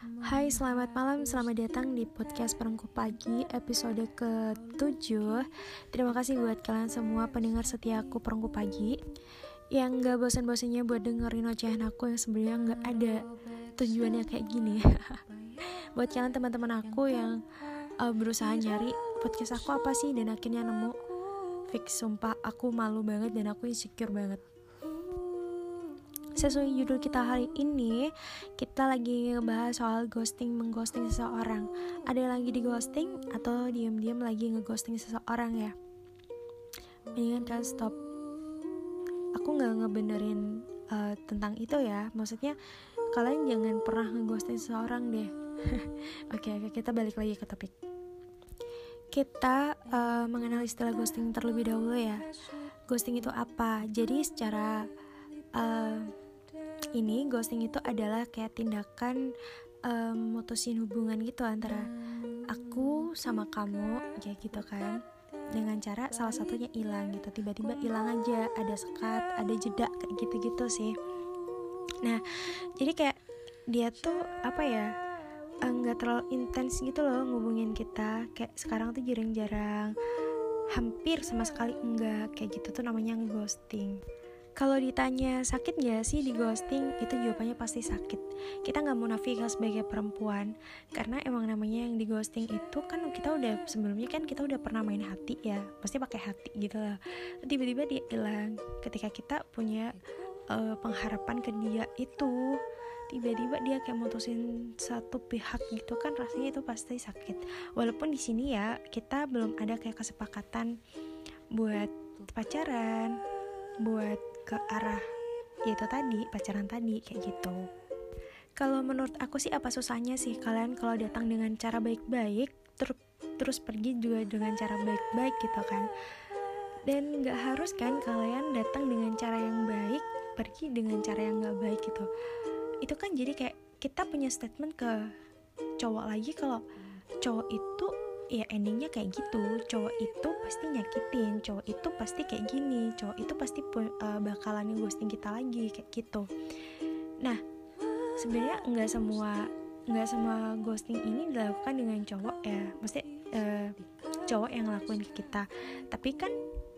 Hai, selamat malam, selamat datang di podcast Perengku Pagi episode ke-7 Terima kasih buat kalian semua pendengar setia aku Perengku Pagi. Yang gak bosan-bosannya buat dengerin ocehan aku yang sebenarnya gak ada tujuannya kayak gini. Buat kalian teman-teman aku yang uh, berusaha nyari podcast aku apa sih dan akhirnya nemu. Fix, sumpah aku malu banget dan aku insecure banget sesuai judul kita hari ini kita lagi ngebahas soal ghosting mengghosting seseorang. Ada yang lagi di ghosting atau diam-diam lagi ngeghosting seseorang ya? Mendingan kan stop. Aku nggak ngebenerin uh, tentang itu ya. Maksudnya kalian jangan pernah ngeghosting seseorang deh. Oke okay, okay, kita balik lagi ke topik. Kita uh, mengenal istilah ghosting terlebih dahulu ya. Ghosting itu apa? Jadi secara uh, ini ghosting itu adalah kayak tindakan um, mutusin hubungan gitu antara aku sama kamu kayak gitu kan. Dengan cara salah satunya hilang gitu tiba-tiba hilang aja ada sekat ada jeda kayak gitu-gitu sih. Nah jadi kayak dia tuh apa ya nggak terlalu intens gitu loh ngubungin kita. Kayak sekarang tuh jarang-jarang hampir sama sekali enggak kayak gitu tuh namanya ghosting kalau ditanya sakit gak sih di ghosting, itu jawabannya pasti sakit. Kita nggak munafik sebagai perempuan, karena emang namanya yang di ghosting itu kan kita udah sebelumnya kan kita udah pernah main hati ya, pasti pakai hati gitu lah. Tiba-tiba dia hilang. Ketika kita punya uh, pengharapan ke dia itu, tiba-tiba dia kayak mutusin satu pihak gitu kan rasanya itu pasti sakit. Walaupun di sini ya kita belum ada kayak kesepakatan buat pacaran, buat ke arah yaitu tadi pacaran tadi kayak gitu. Kalau menurut aku sih apa susahnya sih kalian kalau datang dengan cara baik-baik ter terus pergi juga dengan cara baik-baik gitu kan. Dan nggak harus kan kalian datang dengan cara yang baik pergi dengan cara yang nggak baik gitu. Itu kan jadi kayak kita punya statement ke cowok lagi kalau cowok itu ya endingnya kayak gitu. Cowok itu pasti nyakitin cowok itu pasti kayak gini cowok itu pasti uh, bakalan ghosting kita lagi kayak gitu. Nah sebenarnya nggak semua nggak semua ghosting ini dilakukan dengan cowok ya. Mesti uh, cowok yang ngelakuin ke kita. Tapi kan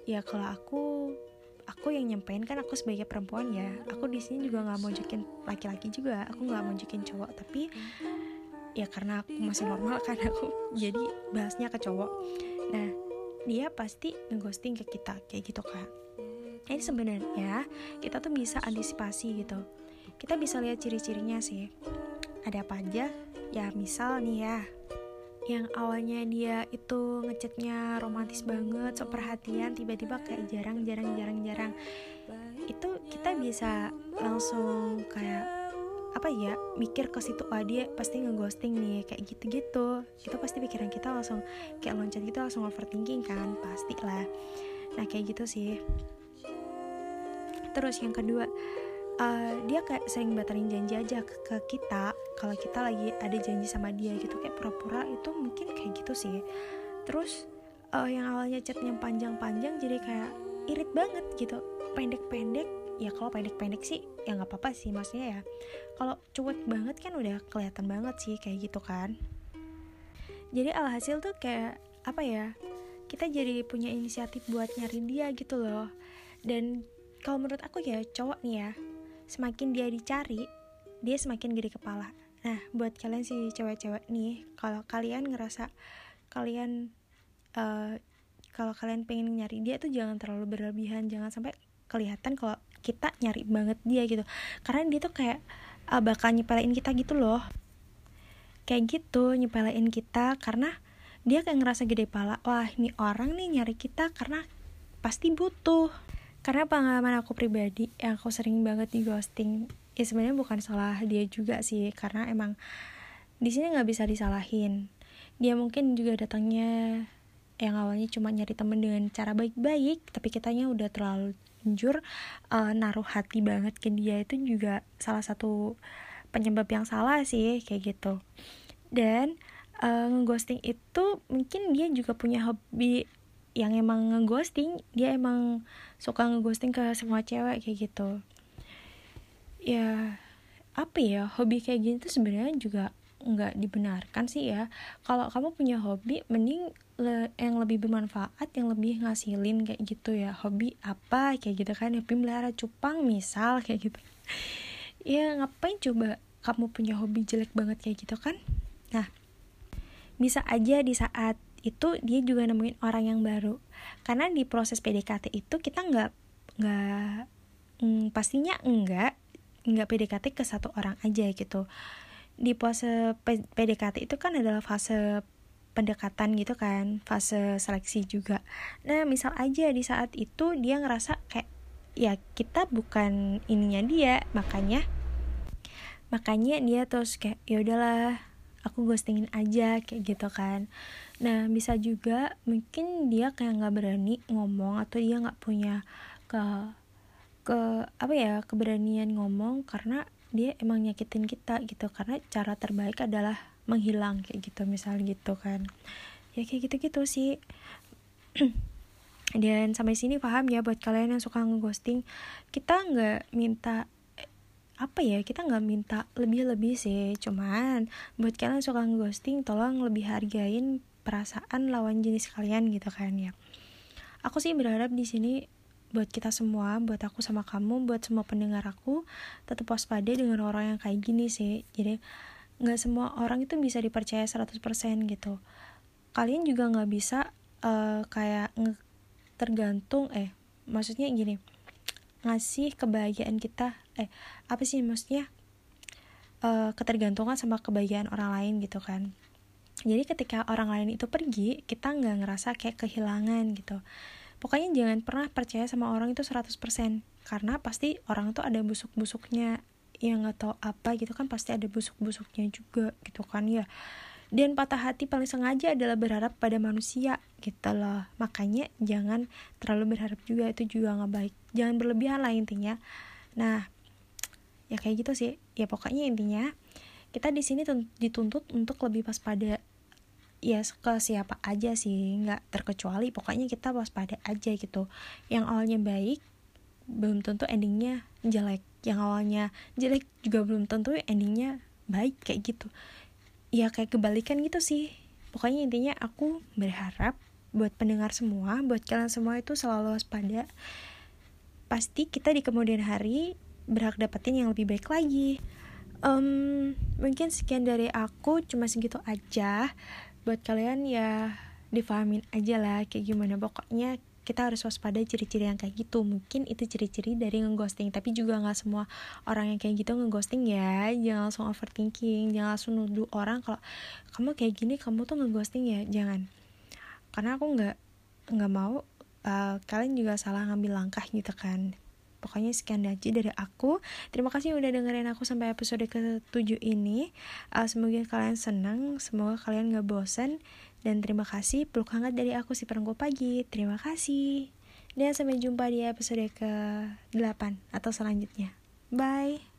ya kalau aku aku yang nyampein kan aku sebagai perempuan ya. Aku di sini juga nggak mau jokin laki-laki juga. Aku nggak mau jokin cowok. Tapi ya karena aku masih normal kan aku jadi bahasnya ke cowok. Nah dia pasti ngeghosting ke kita kayak gitu kan ini sebenarnya kita tuh bisa antisipasi gitu. Kita bisa lihat ciri-cirinya sih. Ada apa aja? Ya misal nih ya yang awalnya dia itu ngechatnya romantis banget so perhatian tiba-tiba kayak jarang jarang jarang jarang. Itu kita bisa langsung kayak apa ya mikir ke situ ah dia pasti ngeghosting nih kayak gitu-gitu. Itu pasti pikiran kita langsung kayak loncat gitu langsung overthinking kan pasti lah. Nah kayak gitu sih. Terus yang kedua uh, dia kayak sering batalin janji aja ke, ke kita kalau kita lagi ada janji sama dia gitu kayak pura-pura itu mungkin kayak gitu sih. Terus uh, yang awalnya chatnya panjang-panjang jadi kayak irit banget gitu pendek-pendek ya kalau pendek-pendek sih ya nggak apa-apa sih maksudnya ya kalau cuek banget kan udah kelihatan banget sih kayak gitu kan. Jadi alhasil tuh kayak apa ya kita jadi punya inisiatif buat nyari dia gitu loh. Dan kalau menurut aku ya cowok nih ya semakin dia dicari dia semakin gede kepala. Nah buat kalian sih cewek-cewek nih kalau kalian ngerasa kalian uh, kalau kalian pengen nyari dia tuh jangan terlalu berlebihan jangan sampai kelihatan kalau kita nyari banget dia gitu. Karena dia tuh kayak uh, bakal nyepelein kita gitu loh. Kayak gitu nyepelein kita karena dia kayak ngerasa gede pala wah ini orang nih nyari kita karena pasti butuh. Karena pengalaman aku pribadi yang aku sering banget di ghosting ya sebenarnya bukan salah dia juga sih karena emang di sini nggak bisa disalahin. Dia mungkin juga datangnya yang awalnya cuma nyari temen dengan cara baik-baik tapi kitanya udah terlalu jujur uh, naruh hati banget ke dia itu juga salah satu penyebab yang salah sih kayak gitu. Dan uh, ngeghosting itu mungkin dia juga punya hobi yang emang ngeghosting dia emang suka ngeghosting ke semua cewek kayak gitu. Ya apa ya hobi kayak gini tuh sebenarnya juga nggak dibenarkan sih ya. Kalau kamu punya hobi mending le yang lebih bermanfaat yang lebih ngasilin kayak gitu ya. Hobi apa? Kayak gitu kan hobi melihara cupang misal kayak gitu. Ya ngapain coba kamu punya hobi jelek banget kayak gitu kan? Nah bisa aja di saat itu dia juga nemuin orang yang baru. Karena di proses PDKT itu kita nggak nggak mm, pastinya enggak nggak PDKT ke satu orang aja gitu di fase PDKT itu kan adalah fase pendekatan gitu kan fase seleksi juga. Nah misal aja di saat itu dia ngerasa kayak ya kita bukan ininya dia makanya makanya dia terus kayak ya udahlah aku ghostingin aja kayak gitu kan. Nah bisa juga mungkin dia kayak nggak berani ngomong atau dia nggak punya ke ke apa ya keberanian ngomong karena dia emang nyakitin kita gitu. Karena cara terbaik adalah menghilang kayak gitu misal gitu kan. Ya kayak gitu-gitu sih. Dan sampai sini paham ya buat kalian yang suka ngeghosting. Kita nggak minta apa ya kita nggak minta lebih-lebih sih. Cuman buat kalian yang suka ngeghosting tolong lebih hargain perasaan lawan jenis kalian gitu kan ya. Aku sih berharap di sini buat kita semua, buat aku sama kamu, buat semua pendengar aku, tetap waspada dengan orang yang kayak gini sih. Jadi nggak semua orang itu bisa dipercaya 100% gitu. Kalian juga nggak bisa uh, kayak tergantung eh maksudnya gini ngasih kebahagiaan kita eh apa sih maksudnya uh, ketergantungan sama kebahagiaan orang lain gitu kan jadi ketika orang lain itu pergi kita nggak ngerasa kayak kehilangan gitu pokoknya jangan pernah percaya sama orang itu 100% karena pasti orang tuh ada busuk-busuknya. Yang nggak tahu apa gitu kan pasti ada busuk-busuknya juga gitu kan ya. Dan patah hati paling sengaja adalah berharap pada manusia gitu loh. Makanya jangan terlalu berharap juga itu juga nggak baik. Jangan berlebihan lah intinya. Nah ya kayak gitu sih. Ya pokoknya intinya kita di sini dituntut untuk lebih waspada ya ke siapa aja sih nggak terkecuali pokoknya kita waspada aja gitu. Yang awalnya baik belum tentu endingnya jelek. Yang awalnya jelek juga belum tentu endingnya baik kayak gitu. Ya kayak kebalikan gitu sih. Pokoknya intinya aku berharap buat pendengar semua buat kalian semua itu selalu waspada. Pasti kita di kemudian hari berhak dapetin yang lebih baik lagi. Um, mungkin sekian dari aku cuma segitu aja buat kalian ya difahamin aja lah kayak gimana. Pokoknya kita harus waspada ciri-ciri yang kayak gitu. Mungkin itu ciri-ciri dari ngeghosting. Tapi juga nggak semua orang yang kayak gitu ngeghosting ya. Jangan langsung overthinking. Jangan langsung nuduh orang kalau kamu kayak gini kamu tuh ngeghosting ya. Jangan. Karena aku nggak nggak mau uh, kalian juga salah ngambil langkah gitu kan pokoknya sekian aja dari aku. Terima kasih udah dengerin aku sampai episode ke-7 ini. Uh, semoga kalian senang semoga kalian gak bosan dan terima kasih peluk hangat dari aku si perenggu pagi. Terima kasih. Dan sampai jumpa di episode ke-8 atau selanjutnya. Bye